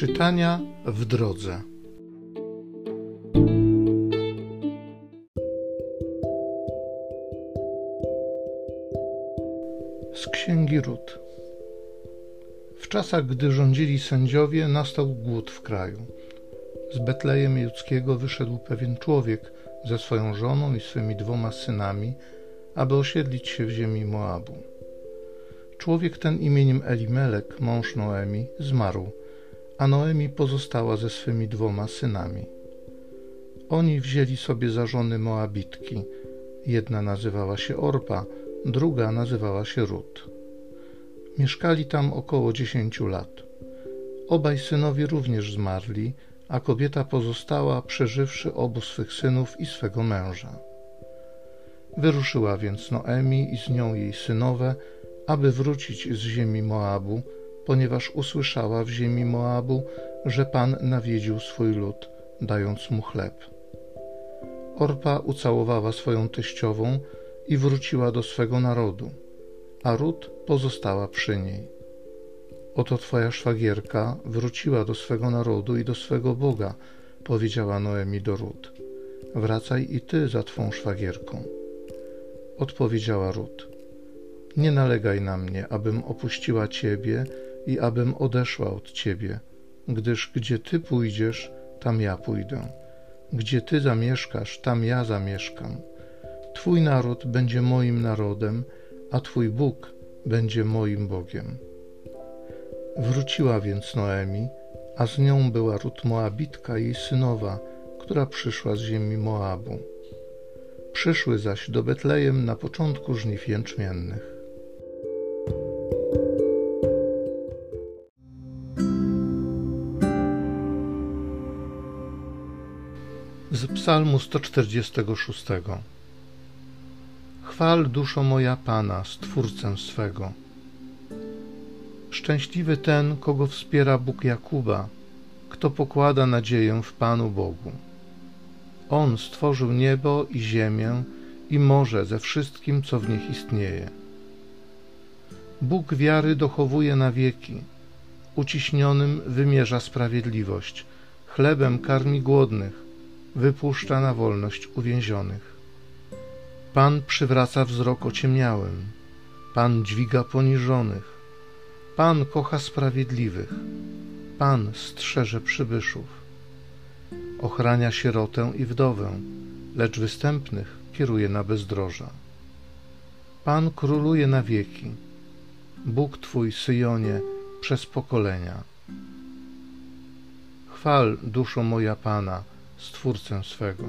Czytania w drodze. Z księgi Rut. W czasach, gdy rządzili sędziowie, nastał głód w kraju. Z Betlejem Judzkiego wyszedł pewien człowiek ze swoją żoną i swymi dwoma synami, aby osiedlić się w ziemi Moabu. Człowiek ten imieniem Elimelek, mąż Noemi, zmarł, a Noemi pozostała ze swymi dwoma synami. Oni wzięli sobie za żony Moabitki. Jedna nazywała się Orpa, druga nazywała się Rut. Mieszkali tam około dziesięciu lat. Obaj synowie również zmarli, a kobieta pozostała, przeżywszy obu swych synów i swego męża. Wyruszyła więc Noemi i z nią jej synowe, aby wrócić z ziemi Moabu, ponieważ usłyszała w ziemi Moabu, że Pan nawiedził swój lud, dając mu chleb. Orpa ucałowała swoją teściową i wróciła do swego narodu, a Rut pozostała przy niej. Oto twoja szwagierka wróciła do swego narodu i do swego Boga, powiedziała Noemi do Rut. Wracaj i ty za twą szwagierką. Odpowiedziała Rut. Nie nalegaj na mnie, abym opuściła ciebie i abym odeszła od ciebie, gdyż gdzie ty pójdziesz, tam ja pójdę. Gdzie ty zamieszkasz, tam ja zamieszkam. Twój naród będzie moim narodem, a twój Bóg będzie moim Bogiem. Wróciła więc Noemi, a z nią była Rut Moabitka, jej synowa, która przyszła z ziemi Moabu. Przyszły zaś do Betlejem na początku żniw jęczmiennych. Z Psalmu 146 Chwal duszo moja Pana, Stwórcę swego. Szczęśliwy ten, kogo wspiera Bóg Jakuba, kto pokłada nadzieję w Panu Bogu. On stworzył niebo i ziemię i morze ze wszystkim, co w nich istnieje. Bóg wiary dochowuje na wieki, uciśnionym wymierza sprawiedliwość, chlebem karmi głodnych, wypuszcza na wolność uwięzionych. Pan przywraca wzrok ociemniałym, Pan dźwiga poniżonych, Pan kocha sprawiedliwych, Pan strzeże przybyszów. Ochrania sierotę i wdowę, lecz występnych kieruje na bezdroża. Pan króluje na wieki, Bóg Twój, Syjonie, przez pokolenia. Chwal, duszo moja Pana, Stwórcę swego.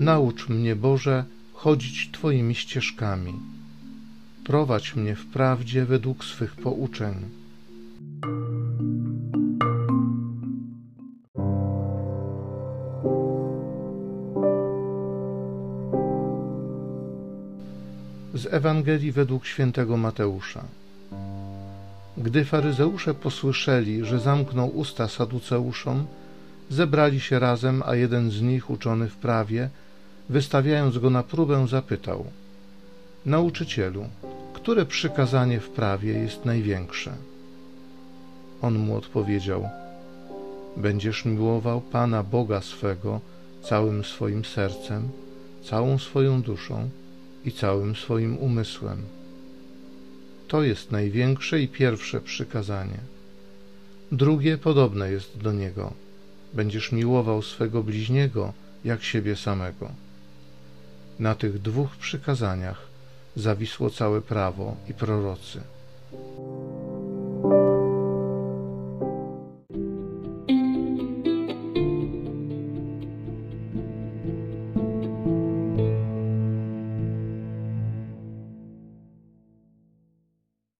Naucz mnie, Boże, chodzić Twoimi ścieżkami. Prowadź mnie w prawdzie według swych pouczeń. Z Ewangelii według świętego Mateusza. Gdy faryzeusze posłyszeli, że zamknął usta saduceuszom, zebrali się razem, a jeden z nich, uczony w prawie, wystawiając go na próbę, zapytał: Nauczycielu, które przykazanie w prawie jest największe? On mu odpowiedział: Będziesz miłował Pana Boga swego całym swoim sercem, całą swoją duszą i całym swoim umysłem. To jest największe i pierwsze przykazanie. Drugie podobne jest do niego: Będziesz miłował swego bliźniego jak siebie samego. Na tych dwóch przykazaniach zawisło całe prawo i prorocy.